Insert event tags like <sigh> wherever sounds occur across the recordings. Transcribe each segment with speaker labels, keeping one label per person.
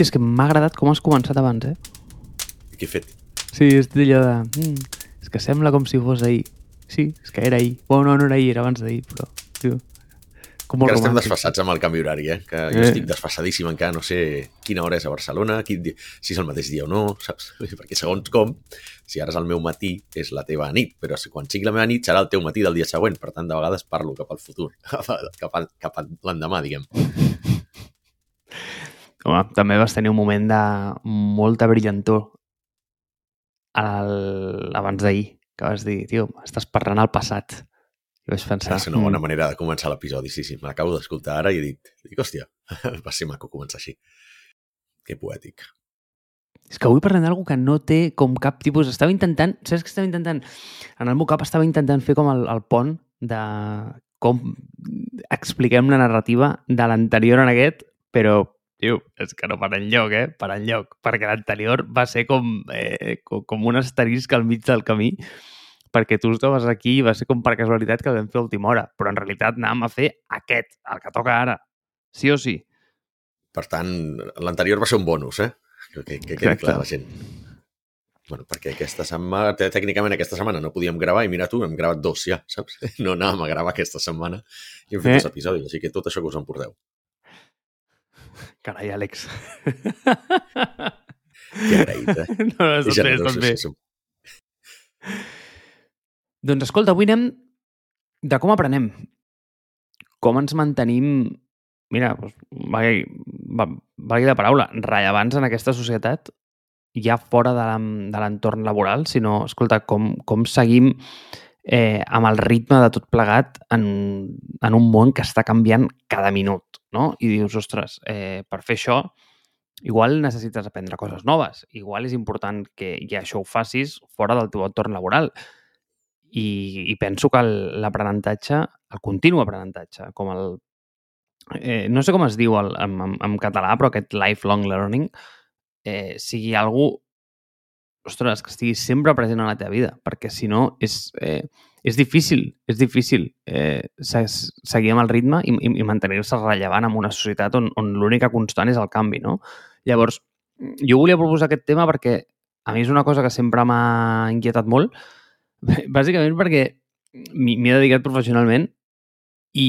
Speaker 1: Hòstia, és que m'ha agradat com has començat abans, eh?
Speaker 2: Què he fet?
Speaker 1: Sí, és allò de... Mm, és que sembla com si fos ahir. Sí, és que era ahir. Bueno, no, no era ahir, era abans d'ahir, però... Tio, com
Speaker 2: Encara estem desfassats amb el canvi horari, eh? Que jo
Speaker 1: Eh.
Speaker 2: estic desfasadíssim encara, no sé quina hora és a Barcelona, quin dia, si és el mateix dia o no, saps? <laughs> Perquè segons com, si ara és el meu matí, és la teva nit, però si quan sigui la meva nit serà el teu matí del dia següent, per tant, de vegades parlo cap al futur, <laughs> cap a, cap a l'endemà, diguem.
Speaker 1: Home, també vas tenir un moment de molta brillantor al... abans d'ahir, que vas dir, tio, estàs parlant al passat. I vaig pensar...
Speaker 2: És una bona
Speaker 1: "Mm,
Speaker 2: manera de començar l'episodi, sí, sí, me l'acabo d'escoltar ara i he dit, dic, hòstia, <laughs> va ser maco començar així. Que poètic.
Speaker 1: És que avui parlem d'algú que no té com cap tipus... Estava intentant... Saps que estava intentant... En el meu cap estava intentant fer com el, el pont de com expliquem la narrativa de l'anterior en aquest, però, tio, és que no per enlloc, eh? Per enlloc. Perquè l'anterior va ser com, eh, com, com un asterisc al mig del camí perquè tu estaves aquí i va ser com per casualitat que el vam fer a última hora. Però en realitat anàvem a fer aquest, el que toca ara. Sí o sí.
Speaker 2: Per tant, l'anterior va ser un bonus, eh? Que, que, que quedi clar la gent. Bueno, perquè aquesta setmana, tècnicament aquesta setmana no podíem gravar i mira tu, hem gravat dos ja, saps? <laughs> No anàvem a gravar aquesta setmana i hem fet
Speaker 1: Eh.
Speaker 2: dos episodis, així que tot això que us emporteu.
Speaker 1: Carai, Àlex.
Speaker 2: Que agraït, eh? <laughs>
Speaker 1: No, no,
Speaker 2: Que
Speaker 1: estàs bé,
Speaker 2: generosos
Speaker 1: estàs bé.
Speaker 2: que som.
Speaker 1: Doncs escolta, avui anem de com aprenem. Com ens mantenim, mira, doncs, valgui, va- valgui la paraula, rellevants en aquesta societat, ja fora de l'entorn laboral, sinó, escolta, com, com seguim eh, amb el ritme de tot plegat en, en un món que està canviant cada minut, no? I dius, ostres, eh, per fer això, igual necessites aprendre coses noves. Igual és important que ja això ho facis fora del teu entorn laboral. I, i penso que l'aprenentatge, el continu aprenentatge, com el... Eh, no sé com es diu el, en, en, en català, però aquest lifelong learning, eh, sigui algú ostres, que estigui sempre present a la teva vida, perquè si no és, eh, és difícil, és difícil eh, se- seguir amb el ritme i, i, i mantenir-se rellevant en una societat on, on l'única constant és el canvi, no? Llavors, jo volia proposar aquest tema perquè a mi és una cosa que sempre m'ha inquietat molt, <laughs> bàsicament perquè m'hi he dedicat professionalment i,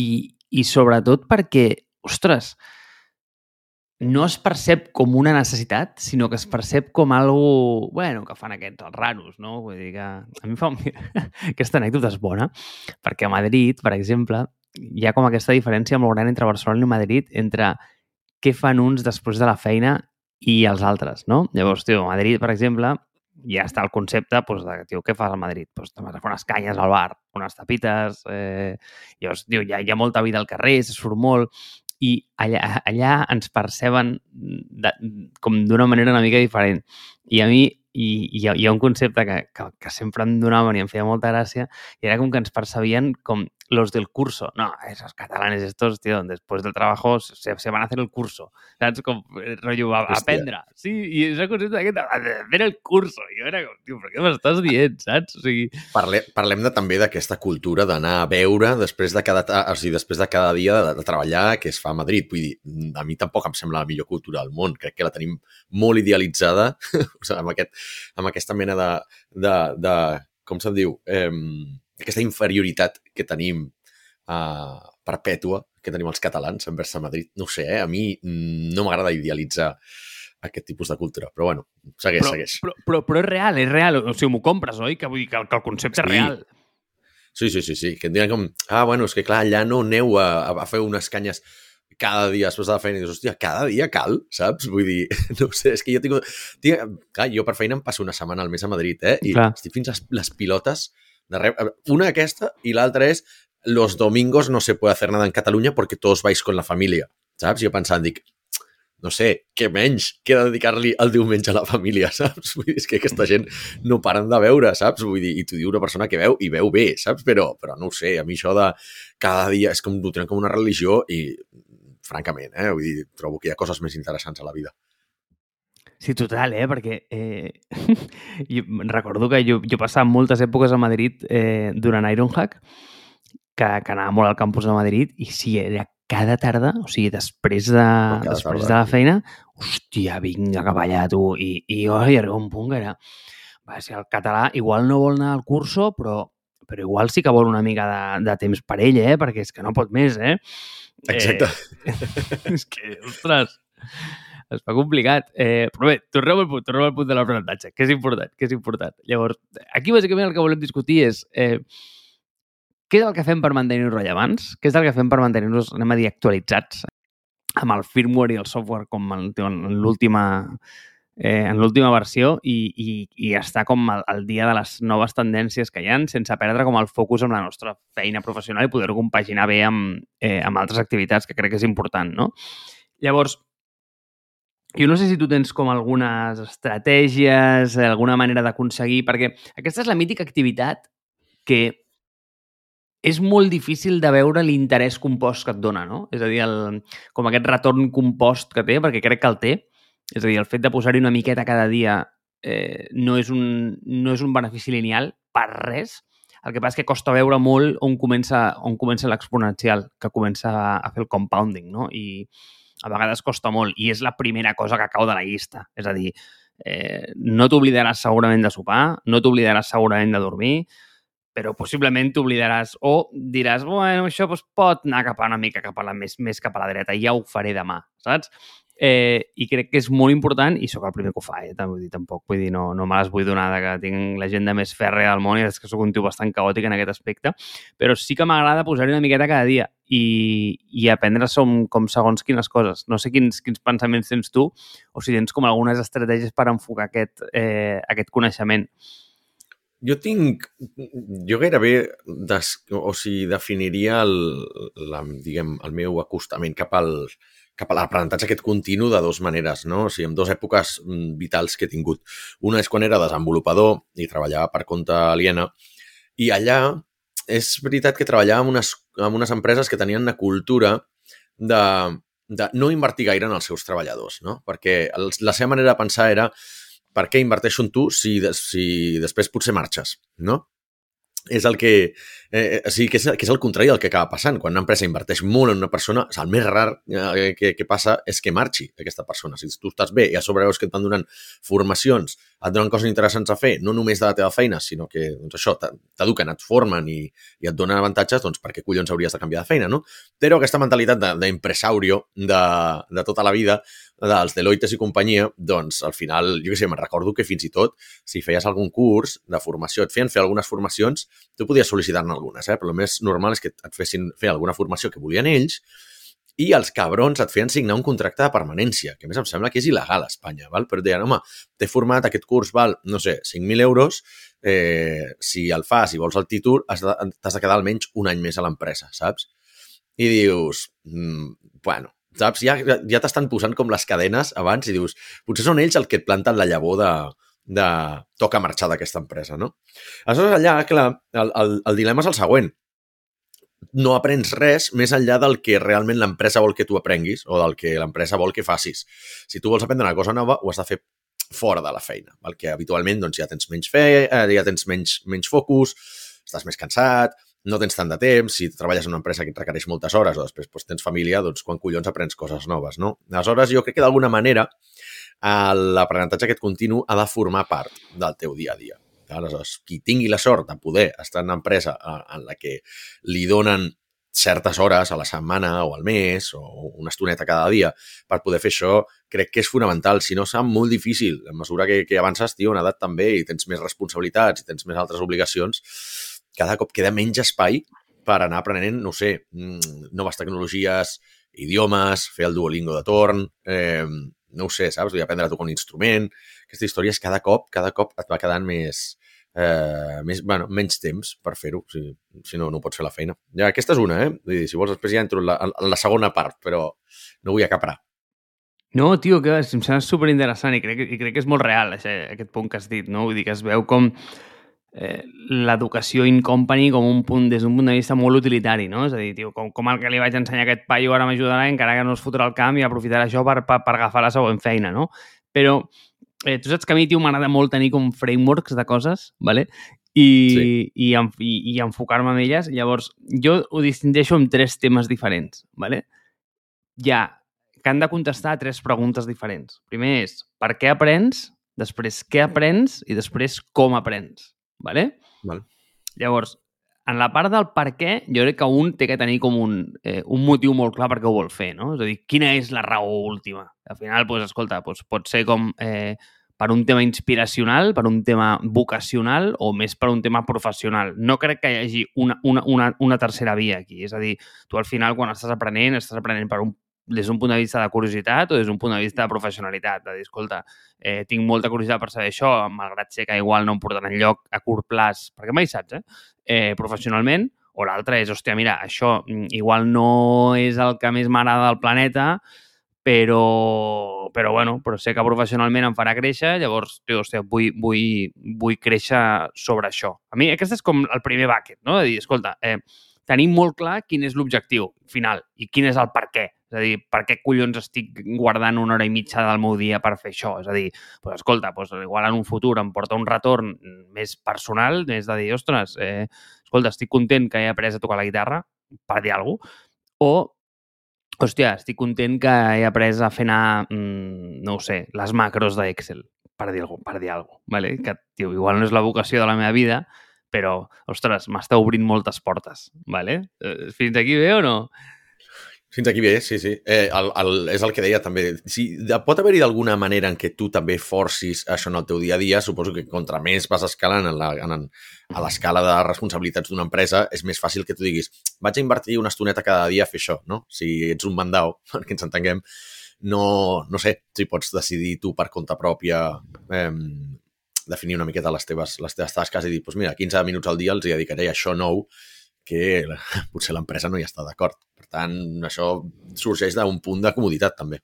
Speaker 1: i sobretot perquè, ostres, no es percep com una necessitat, sinó que es percep com algo, bueno, que fan aquests, els raros, no? Vull dir que a mi fa... <laughs> Aquesta anècdota és bona, perquè a Madrid, per exemple, hi ha com aquesta diferència molt gran entre Barcelona i Madrid, entre què fan uns després de la feina i els altres, no? Llavors, tio, a Madrid, per exemple, ja està el concepte doncs, de, tio, què fas al Madrid? Doncs te'n vas a fer unes canyes al bar, unes tapites, eh... llavors, tio, hi ha, hi ha molta vida al carrer, se surt molt, i allà, allà ens perceben de, com d'una manera una mica diferent. I a mi i, hi, ha, hi ha un concepte que, que, que sempre em donaven i em feia molta gràcia i era com que ens percebien com los del curso. No, esos catalanes estos, tío, después del trabajo se, se van a hacer el curso. Saps? Com, eh, rotllo, a,
Speaker 2: Hòstia.
Speaker 1: aprendre. Sí, i és el concepte aquest, de a fer el curso. I jo era com, tio, però què m'estàs dient, saps? O sigui,
Speaker 2: Parle, parlem de, també d'aquesta cultura d'anar a veure després de cada, o sigui, després de cada dia de, de treballar que es fa a Madrid. Vull dir, a mi tampoc em sembla la millor cultura del món. Crec que la tenim molt idealitzada <laughs> o sigui, amb, aquest, amb aquesta mena de, de, de com se'n diu, eh, aquesta inferioritat que tenim eh, perpètua que tenim els catalans envers a Madrid. No sé, eh? a mi mm, no m'agrada idealitzar aquest tipus de cultura. Però bueno, segueix,
Speaker 1: però,
Speaker 2: segueix.
Speaker 1: però, però, però és real, és real. O sigui, m'ho compres, oi? Que vull dir que, el- que el concepte és
Speaker 2: Sí.
Speaker 1: real.
Speaker 2: Sí, sí, sí, sí. Que et diran com, ah, bueno, és que clar, allà no aneu a, a fer unes canyes cada dia després de la feina i dius, hòstia, cada dia cal, saps? Vull dir, <laughs> no sé, és que jo tinc... tinc clar, jo per feina em passo una setmana al mes a Madrid, eh? I
Speaker 1: Clar.
Speaker 2: estic fins a les pilotes de re... Una aquesta i l'altra és los domingos no se puede hacer nada en Cataluña porque todos vais con la familia, saps? Jo pensant, dic, no sé, què menys que dedicar-li el diumenge a la família, <laughs> saps? Vull dir, és que aquesta gent no paren de veure, saps? Vull dir, i t'ho diu una persona que veu i veu bé, saps? Però, però no ho sé, a mi això de cada dia és com ho tenen com una religió i francament, eh? Vull dir, trobo que hi ha coses més interessants a la vida.
Speaker 1: Sí, total, eh? Perquè eh, <laughs> jo recordo que jo, jo passava moltes èpoques a Madrid eh, durant Ironhack, que, que anava molt al campus de Madrid, i sí, era cada tarda, o sigui, després de,
Speaker 2: cada
Speaker 1: després
Speaker 2: tarda.
Speaker 1: de la feina, hòstia, vinga, cap allà, tu. I, i jo hi arriba un punt que era... Va, si el català igual no vol anar al curso, però, però igual sí que vol una mica de, de temps per ell, eh? Perquè és que no pot més, eh?
Speaker 2: Exacte.
Speaker 1: Eh, <laughs> és que, ostres, es fa complicat. Eh, però bé, tornem al punt, tornem al punt de l'aprenentatge, que és important, que és important. Llavors, aquí bàsicament el que volem discutir és eh, què és el que fem per mantenir-nos rellevants? Què és el que fem per mantenir-nos, anem a dir, actualitzats amb el firmware i el software com en, l'última eh, en l'última versió i, i, i estar com al, al dia de les noves tendències que hi han sense perdre com el focus amb la nostra feina professional i poder-ho compaginar bé amb, eh, amb altres activitats, que crec que és important, no? Llavors, jo no sé si tu tens com algunes estratègies, alguna manera d'aconseguir, perquè aquesta és la mítica activitat que és molt difícil de veure l'interès compost que et dona, no? És a dir, el, com aquest retorn compost que té, perquè crec que el té. És a dir, el fet de posar-hi una miqueta cada dia eh, no, és un, no és un benefici lineal per res. El que passa és que costa veure molt on comença, on comença l'exponencial, que comença a fer el compounding, no? I a vegades costa molt. I és la primera cosa que cau de la llista. És a dir, eh, no t'oblidaràs segurament de sopar, no t'oblidaràs segurament de dormir, però possiblement t'oblidaràs o diràs, bueno, això doncs, pot anar cap a una mica cap a la, més, més cap a la dreta, ja ho faré demà, saps? Eh, I crec que és molt important, i sóc el primer que ho fa, eh, vull dir, tampoc, vull dir, no, no me les vull donar de que tinc l'agenda més fèrrea del món i és que sóc un tio bastant caòtic en aquest aspecte, però sí que m'agrada posar-hi una miqueta cada dia i, i aprendre som, com segons quines coses. No sé quins, quins pensaments tens tu o si tens com algunes estratègies per enfocar aquest, eh, aquest coneixement
Speaker 2: jo tinc, jo gairebé des, o sigui, definiria el, la, diguem, el meu acostament cap al, cap a l'aprenentatge aquest continu de dues maneres, no? O sigui, en dues èpoques mm, vitals que he tingut. Una és quan era desenvolupador i treballava per compte aliena i allà és veritat que treballava amb unes, amb unes empreses que tenien una cultura de, de no invertir gaire en els seus treballadors, no? Perquè els, la seva manera de pensar era per què inverteixo en tu si, si després potser marxes, no? És el que... Eh, o sigui, que és, que és el contrari del que acaba passant. Quan una empresa inverteix molt en una persona, el més rar eh, que, que passa és que marxi aquesta persona. Si tu estàs bé i a sobre veus que et van donant formacions, et donen coses interessants a fer, no només de la teva feina, sinó que doncs això t'eduquen, et formen i, i et donen avantatges, doncs per què collons hauries de canviar de feina, no? Però aquesta mentalitat d'impresaurio de, de, de tota la vida dels Deloittes i companyia, doncs al final, jo què sé, me'n recordo que fins i tot si feies algun curs de formació, et feien fer algunes formacions, tu podies sol·licitar-ne algunes, eh? però el més normal és que et fessin fer alguna formació que volien ells i els cabrons et feien signar un contracte de permanència, que més em sembla que és il·legal a Espanya, val? però et deien, home, t'he format, aquest curs val, no sé, 5.000 euros, eh, si el fas i vols el títol, has de, t'has de quedar almenys un any més a l'empresa, saps? I dius, mm, bueno, saps? Ja, ja t'estan posant com les cadenes abans i dius, potser són ells el que et planten la llavor de, de toca marxar d'aquesta empresa, no? Aleshores, allà, clar, el, el, el dilema és el següent. No aprens res més enllà del que realment l'empresa vol que tu aprenguis o del que l'empresa vol que facis. Si tu vols aprendre una cosa nova, ho has de fer fora de la feina, que habitualment doncs, ja tens menys fe, eh, ja tens menys, menys focus, estàs més cansat, no tens tant de temps, si treballes en una empresa que et requereix moltes hores o després doncs, tens família, doncs quan collons aprens coses noves, no? Aleshores, jo crec que d'alguna manera l'aprenentatge aquest continu ha de formar part del teu dia a dia. Aleshores, qui tingui la sort de poder estar en una empresa en la que li donen certes hores a la setmana o al mes o una estoneta cada dia per poder fer això, crec que és fonamental. Si no, serà molt difícil. A mesura que, que avances, tio, en edat també, i tens més responsabilitats i tens més altres obligacions, cada cop queda menys espai per anar aprenent, no sé, mm, noves tecnologies, idiomes, fer el Duolingo de torn, eh, no ho sé, saps? Vull aprendre a tocar un instrument. Aquesta història és cada cop, cada cop et va quedant més, eh, més bueno, menys temps per fer-ho, si, si no, no pots fer la feina. Ja, aquesta és una, eh? Vull dir, si vols, després ja entro en la, en la segona part, però no vull acapar.
Speaker 1: No, tio, que em sembla superinteressant i crec, i crec que és molt real això, aquest punt que has dit, no? Vull dir que es veu com eh, l'educació in company com un punt, des d'un punt de vista molt utilitari, no? És a dir, tio, com, com el que li vaig ensenyar a aquest paio ara m'ajudarà encara que no es fotrà el camp i aprofitarà això per, per, per agafar la següent feina, no? Però eh, tu saps que a mi, tio, m'agrada molt tenir com frameworks de coses, ¿vale? I, sí. i, i, i enfocar-me en elles. Llavors, jo ho distingeixo en tres temes diferents, ¿vale? hi ha que han de contestar tres preguntes diferents. Primer és per què aprens, després què aprens i després com aprens. Vale?
Speaker 2: Val.
Speaker 1: Llavors, en la part del per què, jo crec que un té que tenir com un, eh, un motiu molt clar per què ho vol fer, no? És a dir, quina és la raó última? Al final, doncs, escolta, doncs, pot ser com eh, per un tema inspiracional, per un tema vocacional o més per un tema professional. No crec que hi hagi una, una, una, una tercera via aquí. És a dir, tu al final, quan estàs aprenent, estàs aprenent per un des d'un punt de vista de curiositat o des d'un punt de vista de professionalitat, de dir, escolta, eh, tinc molta curiositat per saber això, malgrat ser que igual no em porten enlloc a curt plaç, perquè mai saps, eh? eh professionalment, o l'altre és, hòstia, mira, això mm, igual no és el que més m'agrada del planeta, però, però, bueno, però sé que professionalment em farà créixer, llavors, tio, hòstia, vull, vull, vull créixer sobre això. A mi aquest és com el primer bucket, no? De dir, escolta, eh, tenim molt clar quin és l'objectiu final i quin és el per què és a dir, per què collons estic guardant una hora i mitja del meu dia per fer això? És a dir, pues, escolta, pues, igual en un futur em porta un retorn més personal, més de dir, ostres, eh, escolta, estic content que he après a tocar la guitarra, per dir alguna cosa, o hòstia, estic content que he après a fer anar, mmm, no ho sé, les macros d'Excel, per dir alguna per dir alguna cosa, vale? que, tio, igual no és la vocació de la meva vida, però, ostres, m'està obrint moltes portes, vale? Eh, fins aquí bé o no?
Speaker 2: Fins aquí bé, sí, sí. Eh, el, el, és el que deia també. Si, pot haver-hi d'alguna manera en què tu també forcis això en el teu dia a dia. Suposo que contra més vas escalant en la, en, a l'escala de responsabilitats d'una empresa, és més fàcil que tu diguis vaig a invertir una estoneta cada dia a fer això, no? Si ets un mandau, <laughs> perquè ens entenguem, no, no sé si pots decidir tu per compte pròpia eh, definir una miqueta les teves, les teves tasques i dir, doncs mira, 15 minuts al dia els hi dedicaré això nou que <laughs> potser l'empresa no hi està d'acord. Tant, això sorgeix d'un punt de comoditat, també.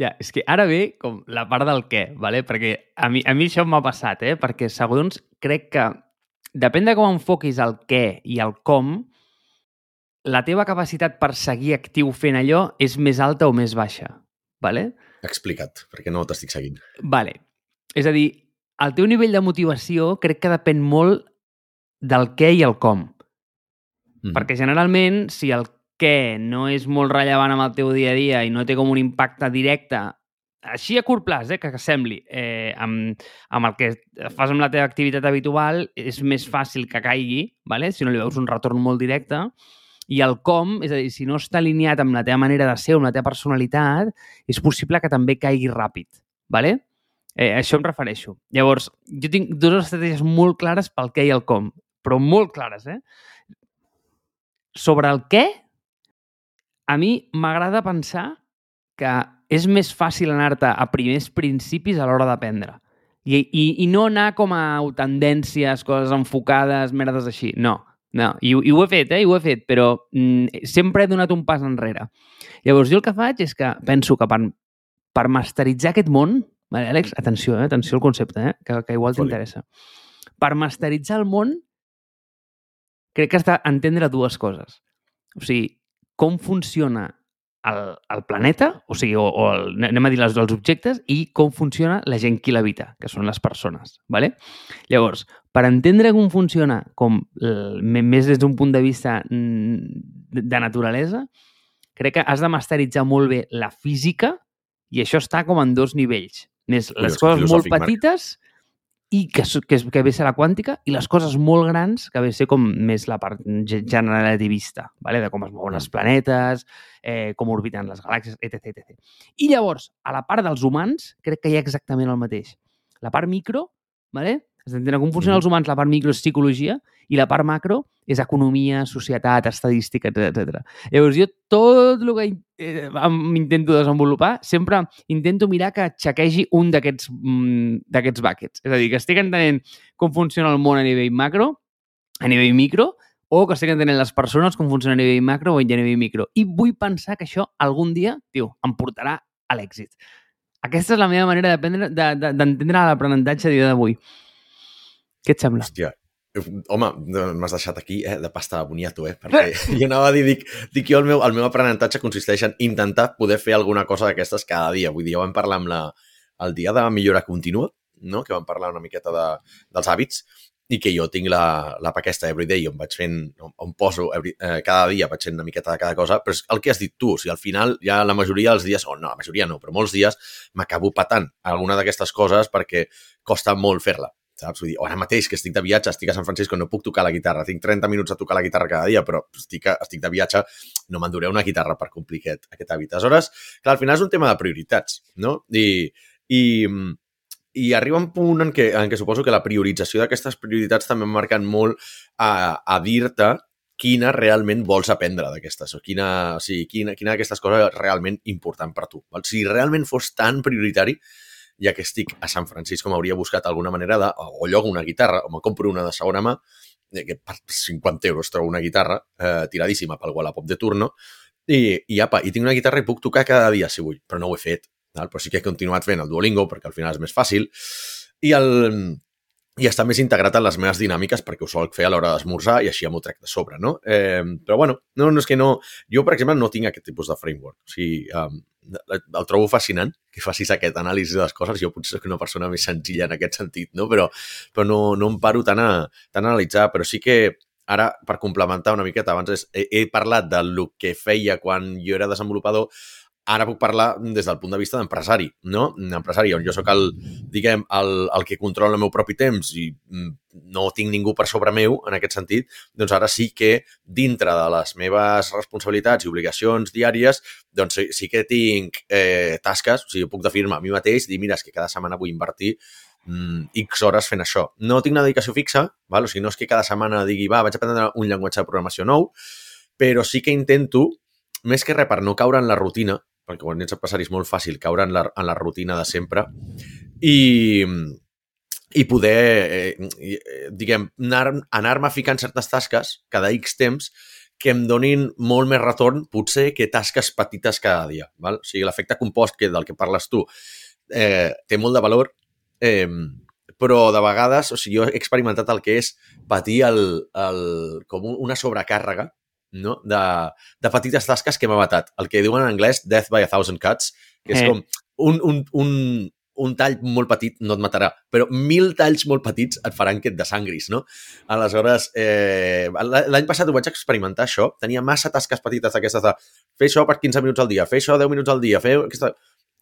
Speaker 1: Ja, és que ara ve com la part del què, ¿vale? perquè a mi, a mi això m'ha passat, eh? perquè segons crec que depèn de com enfoquis el què i el com, la teva capacitat per seguir actiu fent allò és més alta o més baixa. Vale?
Speaker 2: Explica't, perquè no t'estic seguint.
Speaker 1: Vale. És a dir, el teu nivell de motivació crec que depèn molt del què i el com. Mm. Perquè generalment, si el què no és molt rellevant amb el teu dia a dia i no té com un impacte directe, així a curt plaç, eh, que, que sembli, eh, amb, amb el que fas amb la teva activitat habitual, és més fàcil que caigui, vale? si no li veus un retorn molt directe, i el com, és a dir, si no està alineat amb la teva manera de ser, amb la teva personalitat, és possible que també caigui ràpid. Vale? Eh, això em refereixo. Llavors, jo tinc dues estratègies molt clares pel què i el com, però molt clares, eh? sobre el què, a mi m'agrada pensar que és més fàcil anar-te a primers principis a l'hora d'aprendre. I, i, I no anar com a tendències, coses enfocades, merdes així. No, no. I, i ho he fet, eh? I ho he fet, però mm, sempre he donat un pas enrere. Llavors, jo el que faig és que penso que per, per masteritzar aquest món... Vale, Àlex, atenció, eh? atenció al concepte, eh? que, que igual t'interessa. Per masteritzar el món crec que has d'entendre dues coses. O sigui, com funciona el, el planeta, o sigui, o, o el, anem a dir les, els objectes, i com funciona la gent qui l'habita, que són les persones. ¿vale? Llavors, per entendre com funciona, com més des d'un punt de vista mm, de naturalesa, crec que has de masteritzar molt bé la física i això està com en dos nivells. Més les coses molt petites i que, que, que ve ser la quàntica, i les coses molt grans, que ve ser com més la part generativista, vale? de com es mouen els mm. planetes, eh, com orbiten les galàxies, etc, etc. I llavors, a la part dels humans, crec que hi ha exactament el mateix. La part micro, vale? Has d'entendre com funcionen els humans, la part micro és psicologia i la part macro és economia, societat, estadística, etc. Llavors, jo tot el que eh, intento desenvolupar, sempre intento mirar que xequegi un d'aquests mm, d'aquests buckets. És a dir, que estic entenent com funciona el món a nivell macro, a nivell micro, o que estic entenent les persones com funciona a nivell macro o a nivell micro. I vull pensar que això algun dia, tio, em portarà a l'èxit. Aquesta és la meva manera d'entendre de, de, l'aprenentatge a dia d'avui. Què et sembla?
Speaker 2: Hòstia, home, m'has deixat aquí eh, de pasta de boniato, eh? Perquè <laughs> jo anava a dir, dic, dic jo el meu, el meu aprenentatge consisteix en intentar poder fer alguna cosa d'aquestes cada dia. Vull dir, ja vam parlar amb la, el dia de millora contínua, no? que vam parlar una miqueta de, dels hàbits, i que jo tinc l'app aquesta Everyday on vaig fent, on, on poso every, eh, cada dia, vaig fent una miqueta de cada cosa, però és el que has dit tu, o sigui, al final ja la majoria dels dies, o no, la majoria no, però molts dies m'acabo patant alguna d'aquestes coses perquè costa molt fer-la saps? Vull dir, ara mateix que estic de viatge, estic a San Francisco, no puc tocar la guitarra, tinc 30 minuts a tocar la guitarra cada dia, però estic, estic de viatge, no m'enduré una guitarra per complir aquest, aquest hàbit. Aleshores, clar, al final és un tema de prioritats, no? I, i, i arriba un punt en què, en què suposo que la priorització d'aquestes prioritats també marquen molt a, a dir-te quina realment vols aprendre d'aquestes, o quina, o sigui, quina, quina d'aquestes coses és realment important per tu. Val? Si realment fos tan prioritari, ja que estic a San Francisco m'hauria buscat alguna manera de, o llogo una guitarra, o me compro una de segona mà, eh, que per 50 euros trobo una guitarra eh, tiradíssima pel Wallapop de turno, i, i apa, i tinc una guitarra i puc tocar cada dia si vull, però no ho he fet. Val? Però sí que he continuat fent el Duolingo, perquè al final és més fàcil, i el, i està més integrat en les meves dinàmiques perquè ho solc fer a l'hora d'esmorzar i així m'ho trec de sobre, no? Eh, però bueno, no, no és que no... Jo, per exemple, no tinc aquest tipus de framework. O sigui, um, el trobo fascinant que facis aquest anàlisi de les coses. Jo potser soc una persona més senzilla en aquest sentit, no? Però, però no, no em paro tant a, tant a analitzar. Però sí que ara, per complementar una miqueta, abans he, he parlat del que feia quan jo era desenvolupador, ara puc parlar des del punt de vista d'empresari, no? Empresari, on jo sóc el, diguem, el, el que controla el meu propi temps i mm, no tinc ningú per sobre meu en aquest sentit, doncs ara sí que dintre de les meves responsabilitats i obligacions diàries, doncs sí, sí que tinc eh, tasques, o sigui, puc definir-me a mi mateix, dir, mira, és que cada setmana vull invertir mm, X hores fent això. No tinc una dedicació fixa, val? o sigui, no és que cada setmana digui, va, vaig aprendre un llenguatge de programació nou, però sí que intento, més que res per no caure en la rutina, perquè quan ets empresari és molt fàcil caure en la, en la rutina de sempre i, i poder, eh, eh diguem, anar-me anar ficant certes tasques cada X temps que em donin molt més retorn, potser, que tasques petites cada dia. Val? O sigui, l'efecte compost que, del que parles tu eh, té molt de valor, eh, però de vegades, o sigui, jo he experimentat el que és patir el, el, com una sobrecàrrega no? de, de petites tasques que m'ha matat. El que diuen en anglès Death by a Thousand Cuts, que és eh. com un, un, un, un tall molt petit no et matarà, però mil talls molt petits et faran que et desangris, no? Aleshores, eh, l'any passat ho vaig experimentar, això. Tenia massa tasques petites d'aquestes de fer això per 15 minuts al dia, fer això 10 minuts al dia, fer aquesta...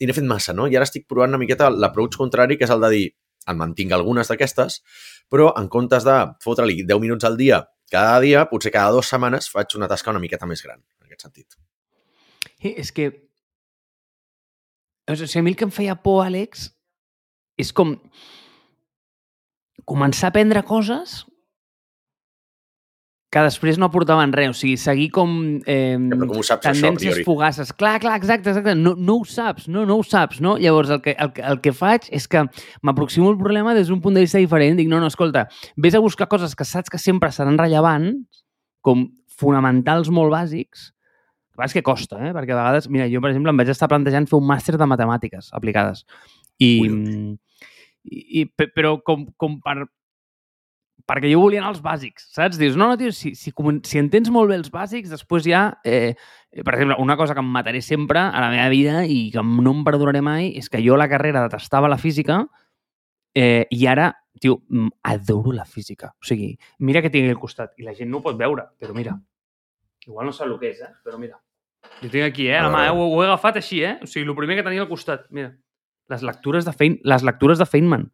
Speaker 2: I n'he fet massa, no? I ara estic provant una miqueta l'approach contrari, que és el de dir, en mantinc algunes d'aquestes, però en comptes de fotre-li 10 minuts al dia cada dia, potser cada dues setmanes, faig una tasca una miqueta més gran, en aquest sentit.
Speaker 1: Sí, és que... O sigui, a mi el que em feia por, Àlex, és com començar a aprendre coses que després no aportaven res. O sigui, seguir com
Speaker 2: eh, ja, com saps,
Speaker 1: tendències
Speaker 2: això,
Speaker 1: fugaces. Clar, clar, exacte, exacte. No, no ho saps, no, no ho saps, no? Llavors, el que, el, el que faig és que m'aproximo al problema des d'un punt de vista diferent. Dic, no, no, escolta, vés a buscar coses que saps que sempre seran rellevants, com fonamentals molt bàsics, que és que costa, eh? perquè a vegades, mira, jo, per exemple, em vaig estar plantejant fer un màster de matemàtiques aplicades. I, Ui. i, i però com, com per, perquè jo volia anar als bàsics, saps? Dius, no, no, tio, si, si, si entens molt bé els bàsics, després ja... Eh, per exemple, una cosa que em mataré sempre a la meva vida i que no em perdonaré mai és que jo la carrera detestava la física eh, i ara, tio, adoro la física. O sigui, mira que tinc al costat i la gent no ho pot veure, però mira, igual no sap el que és, eh? però mira. Jo tinc aquí, eh? La mà, eh? Ho, ho he agafat així, eh? O sigui, el primer que tenia al costat, mira. Les lectures de, Fein, les lectures de Feynman.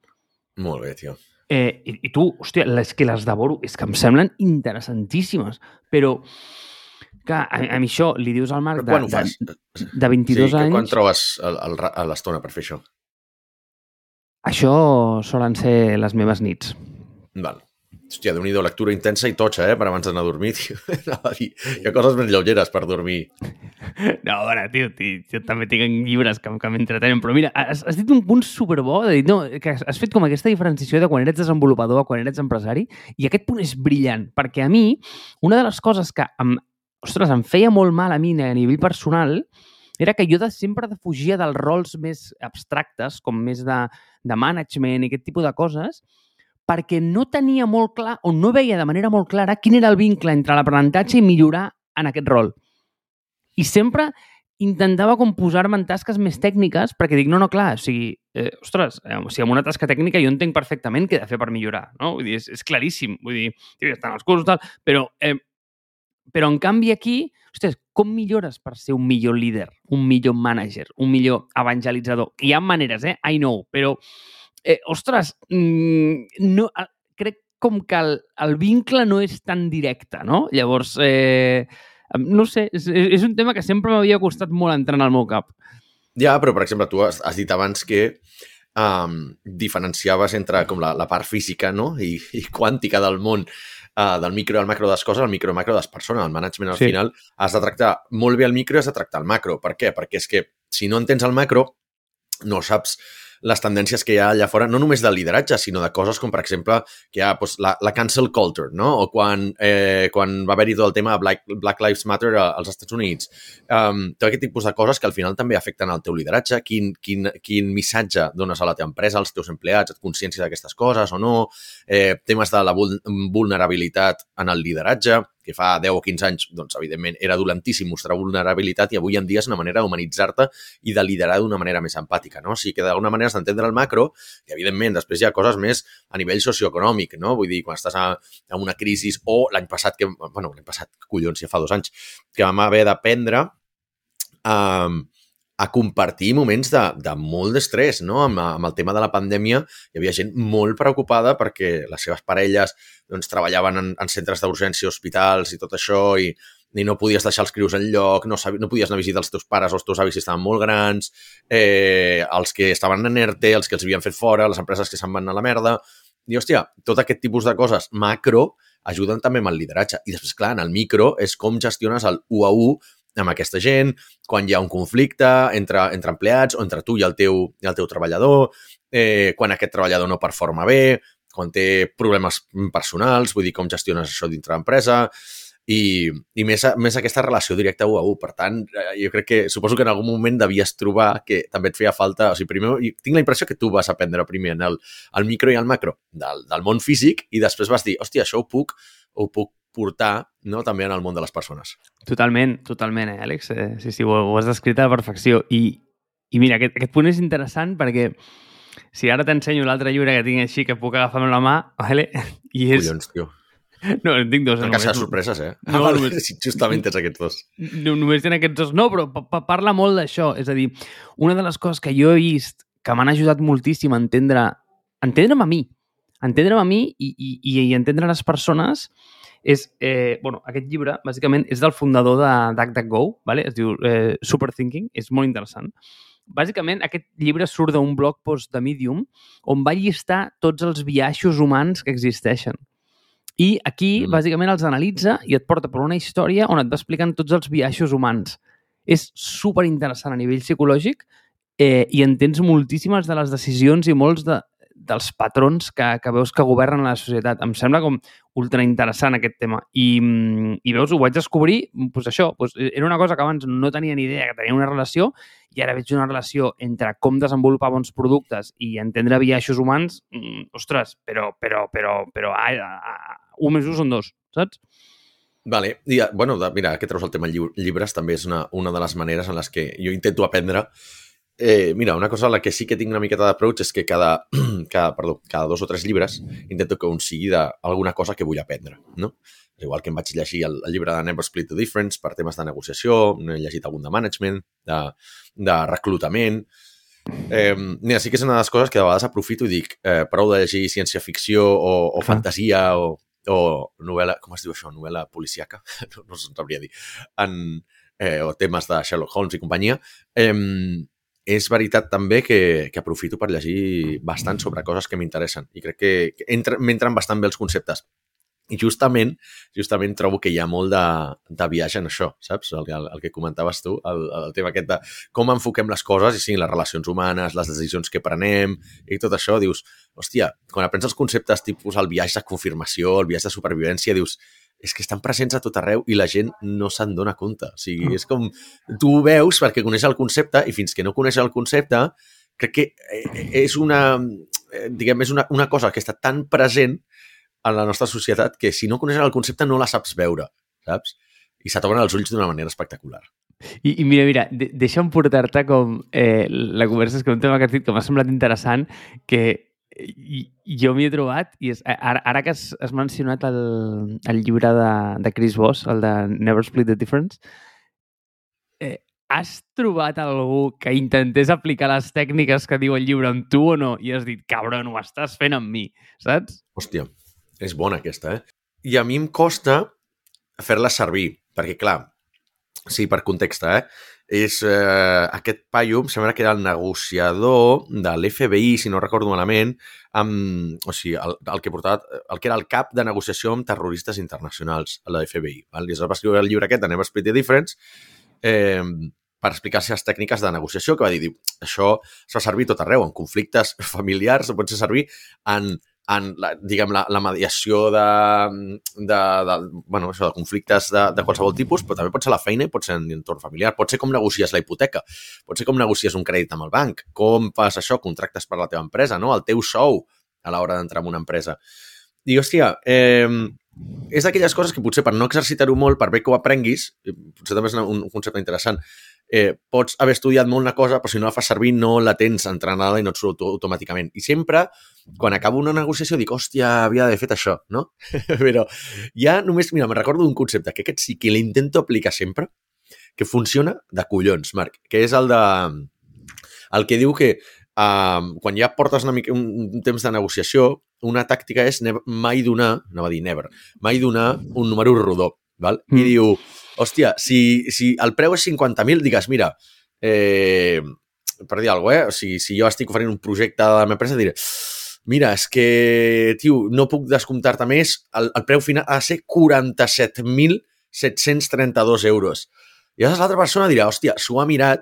Speaker 2: Molt bé, tio.
Speaker 1: Eh, i, I tu, hòstia, les que les devoro, és que em semblen interessantíssimes, però que a, a mi això li dius al Marc de, de, de 22
Speaker 2: sí,
Speaker 1: anys...
Speaker 2: Quan trobes l'estona per fer això?
Speaker 1: Això solen ser les meves nits.
Speaker 2: Val. Hòstia, déu nhi lectura intensa i totxa, eh? Per abans d'anar a dormir, tio. <laughs> Hi ha coses més lleugeres per dormir.
Speaker 1: No, bueno, tio, tio, jo també tinc llibres que, que m'entretenen, però mira, has, has dit un punt superbo, de dir, no, que has fet com aquesta diferenciació de quan eres desenvolupador a quan eres empresari, i aquest punt és brillant, perquè a mi, una de les coses que em, ostres, em feia molt mal a mi a nivell personal era que jo de, sempre defugia dels rols més abstractes, com més de, de management i aquest tipus de coses, perquè no tenia molt clar o no veia de manera molt clara quin era el vincle entre l'aprenentatge i millorar en aquest rol. I sempre intentava com posar-me en tasques més tècniques perquè dic, no, no, clar, o sigui, eh, ostres, eh, o sigui, amb una tasca tècnica jo entenc perfectament què he de fer per millorar, no? Vull dir, és, és claríssim, vull dir, estan els cursos, tal, però, eh, però en canvi aquí, ostres, com millores per ser un millor líder, un millor manager, un millor evangelitzador? Hi ha maneres, eh? I know, però, eh, ostres, mm, no, crec com que el, el vincle no és tan directe, no? Llavors, eh, no sé, és, és un tema que sempre m'havia costat molt entrar al meu cap.
Speaker 2: Ja, però, per exemple, tu has, has dit abans que um, diferenciaves entre com la, la part física no? I, i quàntica del món, uh, del micro el macro de les coses, el micro el macro de les persones. El management, al sí. final, has de tractar molt bé el micro i has de tractar el macro. Per què? Perquè és que si no entens el macro, no saps les tendències que hi ha allà fora, no només del lideratge, sinó de coses com, per exemple, que hi ha doncs, la, la cancel culture, no? o quan, eh, quan va haver-hi tot el tema de Black, Black Lives Matter als Estats Units. Um, tot aquest tipus de coses que al final també afecten el teu lideratge, quin, quin, quin missatge dones a la teva empresa, als teus empleats, et consciència d'aquestes coses o no, eh, temes de la vulnerabilitat en el lideratge, que fa 10 o 15 anys, doncs, evidentment, era dolentíssim mostrar vulnerabilitat i avui en dia és una manera d'humanitzar-te i de liderar d'una manera més empàtica, no? O sigui que d'alguna manera has d'entendre el macro i, evidentment, després hi ha coses més a nivell socioeconòmic, no? Vull dir, quan estàs a una crisi o l'any passat, que, bueno, l'any passat, collons, ja fa dos anys, que vam haver d'aprendre um, a compartir moments de, de molt d'estrès, no? Amb, amb el tema de la pandèmia hi havia gent molt preocupada perquè les seves parelles doncs, treballaven en, en centres d'urgència, hospitals i tot això i, i no podies deixar els crius en lloc, no, no podies anar a visitar els teus pares o els teus avis si estaven molt grans, eh, els que estaven en ERTE, els que els havien fet fora, les empreses que se'n van a la merda... I, hòstia, tot aquest tipus de coses macro ajuden també amb el lideratge. I després, clar, en el micro és com gestiones el 1 a 1 amb aquesta gent, quan hi ha un conflicte entre, entre empleats o entre tu i el teu, i el teu treballador, eh, quan aquest treballador no performa bé, quan té problemes personals, vull dir, com gestiones això dintre l'empresa, i, i més, més aquesta relació directa 1 a 1. Per tant, eh, jo crec que suposo que en algun moment devies trobar que també et feia falta... O sigui, primer, tinc la impressió que tu vas aprendre primer en el, el micro i el macro del, del món físic i després vas dir, hòstia, això ho puc, ho puc portar no, també en el món de les persones.
Speaker 1: Totalment, totalment, eh, Àlex? Eh, sí, sí, ho, ho has descrit a la perfecció. I, i mira, aquest, aquest punt és interessant perquè si ara t'ensenyo l'altre llibre que tinc així que puc agafar amb la mà, vale? i és...
Speaker 2: Collons, tio.
Speaker 1: No, en tinc dos.
Speaker 2: Casa de sorpreses, eh? No, <laughs> ah, només... Sí, justament tens aquests dos.
Speaker 1: No, només tenen aquests dos. No, però pa parla molt d'això. És a dir, una de les coses que jo he vist que m'han ajudat moltíssim a entendre entendre'm a mi, entendre'm a mi i, i, i entendre les persones és, eh, bueno, aquest llibre, bàsicament, és del fundador de DuckDuckGo, vale? es diu eh, Superthinking, és molt interessant. Bàsicament, aquest llibre surt d'un blog post de Medium on va llistar tots els viatges humans que existeixen. I aquí, mm. bàsicament, els analitza i et porta per una història on et va explicant tots els viatges humans. És super interessant a nivell psicològic eh, i entens moltíssimes de les decisions i molts de, dels patrons que, que veus que governen la societat. Em sembla com ultra interessant aquest tema. I, i veus, ho vaig descobrir, doncs això, doncs era una cosa que abans no tenia ni idea que tenia una relació i ara veig una relació entre com desenvolupar bons productes i entendre viatges humans, mm, ostres, però, però, però, però, a, a, a, un més un són dos, saps?
Speaker 2: Vale. I, bueno, mira, que treus el tema llibres també és una, una de les maneres en les que jo intento aprendre Eh, mira, una cosa a la que sí que tinc una miqueta d'approach és que cada, <clears throat> cada, perdó, cada dos o tres llibres intento que un sigui d'alguna cosa que vull aprendre, no? És igual que em vaig llegir el, el llibre de Never Split the Difference per temes de negociació, he llegit algun de management, de, de reclutament... Eh, mira, sí que és una de les coses que de vegades aprofito i dic eh, prou de llegir ciència-ficció o, o fantasia o, o novel·la... Com es diu això? Novel·la policíaca? <laughs> no, no sabria dir. En, eh, o temes de Sherlock Holmes i companyia. Eh, és veritat també que, que aprofito per llegir bastant sobre coses que m'interessen i crec que, m'entren bastant bé els conceptes. I justament, justament trobo que hi ha molt de, de viatge en això, saps? El, el, el que comentaves tu, el, el tema aquest de com enfoquem les coses i sí, les relacions humanes, les decisions que prenem i tot això, dius, hòstia, quan aprens els conceptes tipus el viatge de confirmació, el viatge de supervivència, dius, és que estan presents a tot arreu i la gent no se'n dona compte. O sigui, és com... Tu ho veus perquè coneix el concepte i fins que no coneix el concepte crec que eh, és una, eh, diguem, és una, una cosa que està tan present en la nostra societat que si no coneixes el concepte no la saps veure, saps? I se t'obren els ulls d'una manera espectacular.
Speaker 1: I, i mira, mira, de, deixa'm portar-te com eh, la conversa és que un tema que has dit que m'ha semblat interessant, que i, jo m'hi he trobat, i és, ara, ara que has, has mencionat el, el llibre de, de Chris Voss, el de Never Split the Difference, eh, has trobat algú que intentés aplicar les tècniques que diu el llibre amb tu o no? I has dit, cabron, ho estàs fent amb mi, saps?
Speaker 2: Hòstia, és bona aquesta, eh? I a mi em costa fer-la servir, perquè, clar, sí, per context, eh? És eh, aquest paio, em sembla que era el negociador de l'FBI, si no recordo malament, amb, o sigui, el, el, que portava, el que era el cap de negociació amb terroristes internacionals a la FBI. Val? I es va escriure el llibre aquest de Never Split the Difference, eh, per explicar les tècniques de negociació, que va dir, diu, això es fa servir tot arreu, en conflictes <laughs> familiars, pot ser servir en, en la, diguem, la, la mediació de, de, de, bueno, això, de conflictes de, de qualsevol tipus, però també pot ser la feina i pot ser en entorn familiar. Pot ser com negocies la hipoteca, pot ser com negocies un crèdit amb el banc, com fas això, contractes per la teva empresa, no? el teu sou a l'hora d'entrar en una empresa. I, hòstia, eh, és d'aquelles coses que potser per no exercitar-ho molt, per bé que ho aprenguis, potser també és un, un concepte interessant, eh, pots haver estudiat molt una cosa, però si no la fas servir no la tens entrenada i no et surt automàticament. I sempre, quan acabo una negociació, dic, hòstia, havia d'haver fet això, no? <laughs> però ja només, mira, me recordo d'un concepte que aquest sí que l'intento aplicar sempre, que funciona de collons, Marc, que és el de... el que diu que uh, quan ja portes una mica, un, un temps de negociació, una tàctica és mai donar, no va dir never, mai donar un número rodó, val? Mm. I diu, hòstia, si, si el preu és 50.000, digues, mira, eh, per dir alguna cosa, eh? O sigui, si jo estic oferint un projecte de la meva empresa, diré, mira, és que, tio, no puc descomptar-te més, el, el preu final ha de ser 47.732 euros. I llavors l'altra persona dirà, hòstia, s'ho ha mirat,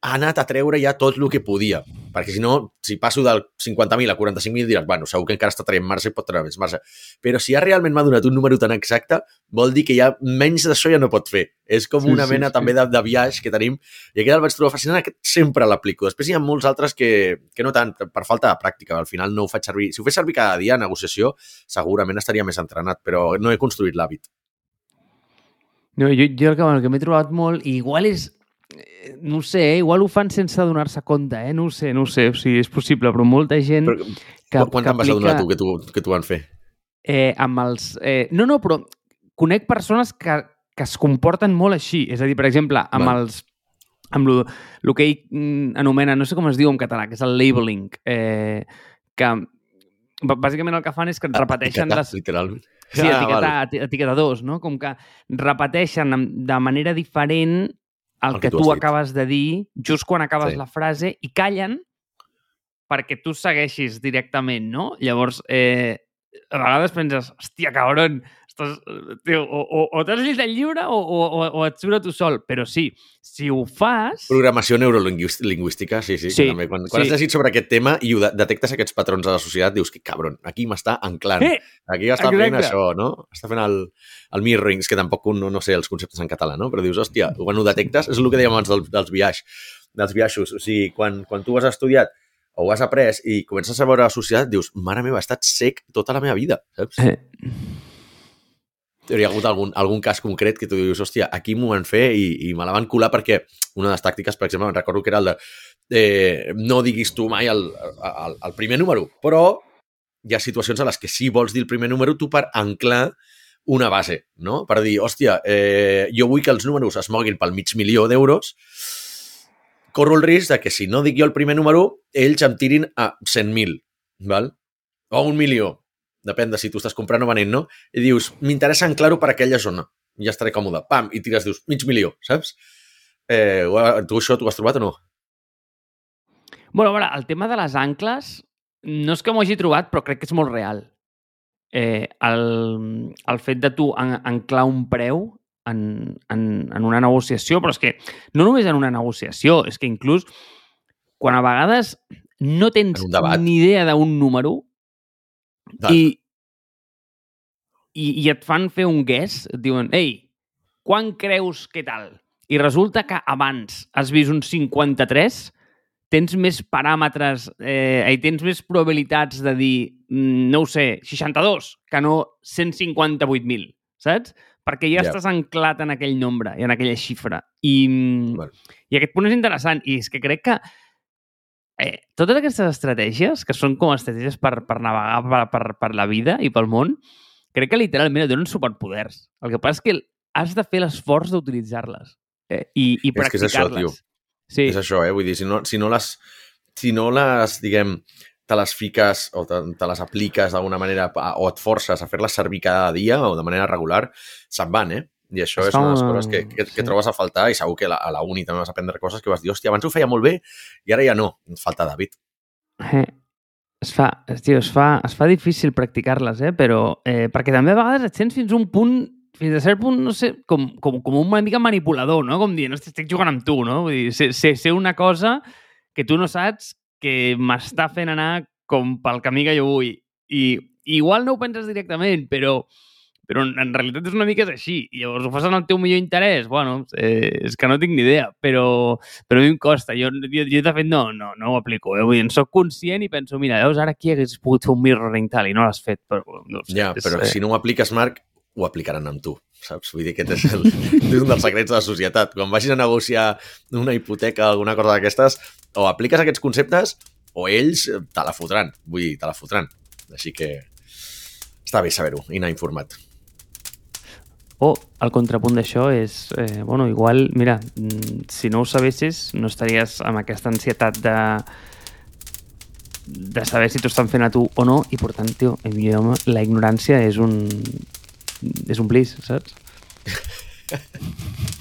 Speaker 2: ha anat a treure ja tot el que podia. Perquè si no, si passo del 50.000 a 45.000 diràs, bueno, segur que encara està traient marge i pot treure més marge. Però si ja realment m'ha donat un número tan exacte, vol dir que ja menys d'això ja no pot fer. És com sí, una mena sí, també sí. de, de viatge que tenim. I aquest el vaig trobar fascinant, aquest sempre l'aplico. Després hi ha molts altres que, que no tant, per falta de pràctica. Al final no ho faig servir. Si ho fes servir cada dia a negociació, segurament estaria més entrenat, però no he construït l'hàbit.
Speaker 1: No, jo, jo el que, el que m'he trobat molt, igual és Eh, no sé, eh? igual ho fan sense donar-se compte, eh? No ho sé, no ho sé, o sigui, és possible, però molta gent... Però,
Speaker 2: que, quan te'n vas adonar tu que tu, que tu van fer?
Speaker 1: Eh, amb els... Eh, no, no, però conec persones que, que es comporten molt així. És a dir, per exemple, amb Val. els amb lo, lo que ell mm, anomena, no sé com es diu en català, que és el labeling, eh, que bàsicament el que fan és que repeteixen
Speaker 2: etiquetar,
Speaker 1: les...
Speaker 2: literalment.
Speaker 1: Sí, ah, etiquetar, vale. etiquetadors, no? Com que repeteixen de manera diferent el, el que, que tu, tu acabes de dir just quan acabes sí. la frase i callen perquè tu segueixis directament, no? Llavors, eh, a vegades penses, hòstia, cabron, estàs, tio, o, o, o t'has llegit el llibre o, o, o et surt tu sol. Però sí, si ho fas...
Speaker 2: Programació neurolingüística, sí, sí. sí també. Quan, quan sí. has llegit sobre aquest tema i ho detectes aquests patrons de la societat, dius que, cabron, aquí m'està anclant. Eh, aquí està exacte. fent això, no? Està fent el, el mirroring, que tampoc no, no sé els conceptes en català, no? Però dius, hòstia, quan ho detectes, és el que dèiem abans dels, dels viatges, dels viatges. O sigui, quan, quan tu has estudiat o ho has après i comences a veure la societat, dius, mare meva, he estat sec tota la meva vida, saps? Eh. Hi ha hagut algun, algun cas concret que tu dius, hòstia, aquí m'ho van fer i, i me la van colar perquè una de les tàctiques, per exemple, recordo que era el de eh, no diguis tu mai el, el, el primer número, però hi ha situacions a les que sí vols dir el primer número tu per anclar una base, no? Per dir, hòstia, eh, jo vull que els números es moguin pel mig milió d'euros, corro el risc de que si no dic jo el primer número, ells em tirin a 100.000, val? O un milió, depèn de si tu estàs comprant o venent, no? I dius, m'interessa anclar-ho per aquella zona, ja estaré còmode. Pam, i tires, dius, mig milió, saps? Eh, tu això t'ho has trobat o no?
Speaker 1: Bueno, a veure, el tema de les ancles no és que m'ho hagi trobat, però crec que és molt real. Eh, el, el fet de tu anclar un preu en, en, en una negociació, però és que no només en una negociació, és que inclús quan a vegades no tens ni idea d'un número i, i, i et fan fer un guess, et diuen, ei, quan creus que tal? I resulta que abans has vist un 53, tens més paràmetres eh, i tens més probabilitats de dir, mm, no ho sé, 62, que no 158.000 saps? Perquè ja
Speaker 2: Ja.
Speaker 1: estàs anclat en aquell nombre i en aquella xifra. I,
Speaker 2: Bueno.
Speaker 1: i aquest punt és interessant. I és que crec que eh, totes aquestes estratègies, que són com estratègies per, per navegar per, per, per la vida i pel món, crec que literalment et donen superpoders. El que passa és que has de fer l'esforç d'utilitzar-les eh, i, i
Speaker 2: És que és això,
Speaker 1: practicar-les.
Speaker 2: tio.
Speaker 1: Sí,
Speaker 2: És això, eh? Vull dir, si no, si no les... Si no les, diguem, te les fiques o te, te les apliques d'alguna manera o et forces a fer-les servir cada dia o de manera regular, se'n van, eh? I això
Speaker 1: Es
Speaker 2: és una de les coses que, que, que
Speaker 1: sí.
Speaker 2: trobes a faltar i segur que la, a la uni també vas aprendre coses que vas dir, hòstia, abans ho feia molt bé i ara ja no. Falta David.
Speaker 1: Eh, es fa, tio, es fa, es fa difícil practicar-les, eh? però eh, perquè també a vegades et sents fins a un punt fins a cert punt, no sé, com, com, com un una mica manipulador, no? Com dient, "Hosti, estic jugant amb tu, no? Vull dir, sé, sé, sé una cosa que tu no saps que m'està fent anar com pel camí que jo vull. I igual no ho penses directament, però, però en, en realitat és una mica és així. I llavors ho fas en el teu millor interès? Bueno, eh, és que no tinc ni idea, però, però a mi em costa. Jo, jo, jo de fet, no, no, no ho aplico. Eh? Vull dir, en soc conscient i penso, mira, veus, ara aquí hagués pogut fer un mirroring tal i no l'has fet. Però, no sé,
Speaker 2: Ja,
Speaker 1: és,
Speaker 2: però
Speaker 1: eh,
Speaker 2: si no ho apliques, Marc, ho aplicaran amb tu, saps? Vull dir que aquest és, el, <laughs> és un dels secrets de la societat. Quan vagis a negociar una hipoteca o alguna cosa d'aquestes, o apliques aquests conceptes o ells te la fotran. Vull dir, te la fotran. Així que està bé saber-ho i anar informat.
Speaker 1: O el contrapunt d'això és, eh, bueno, igual, mira, mm, si no ho sabessis, no estaries amb aquesta ansietat de de saber si t'ho estan fent a tu o no, i per tant, tio, idioma, la ignorància és un és un bliss, saps? <laughs>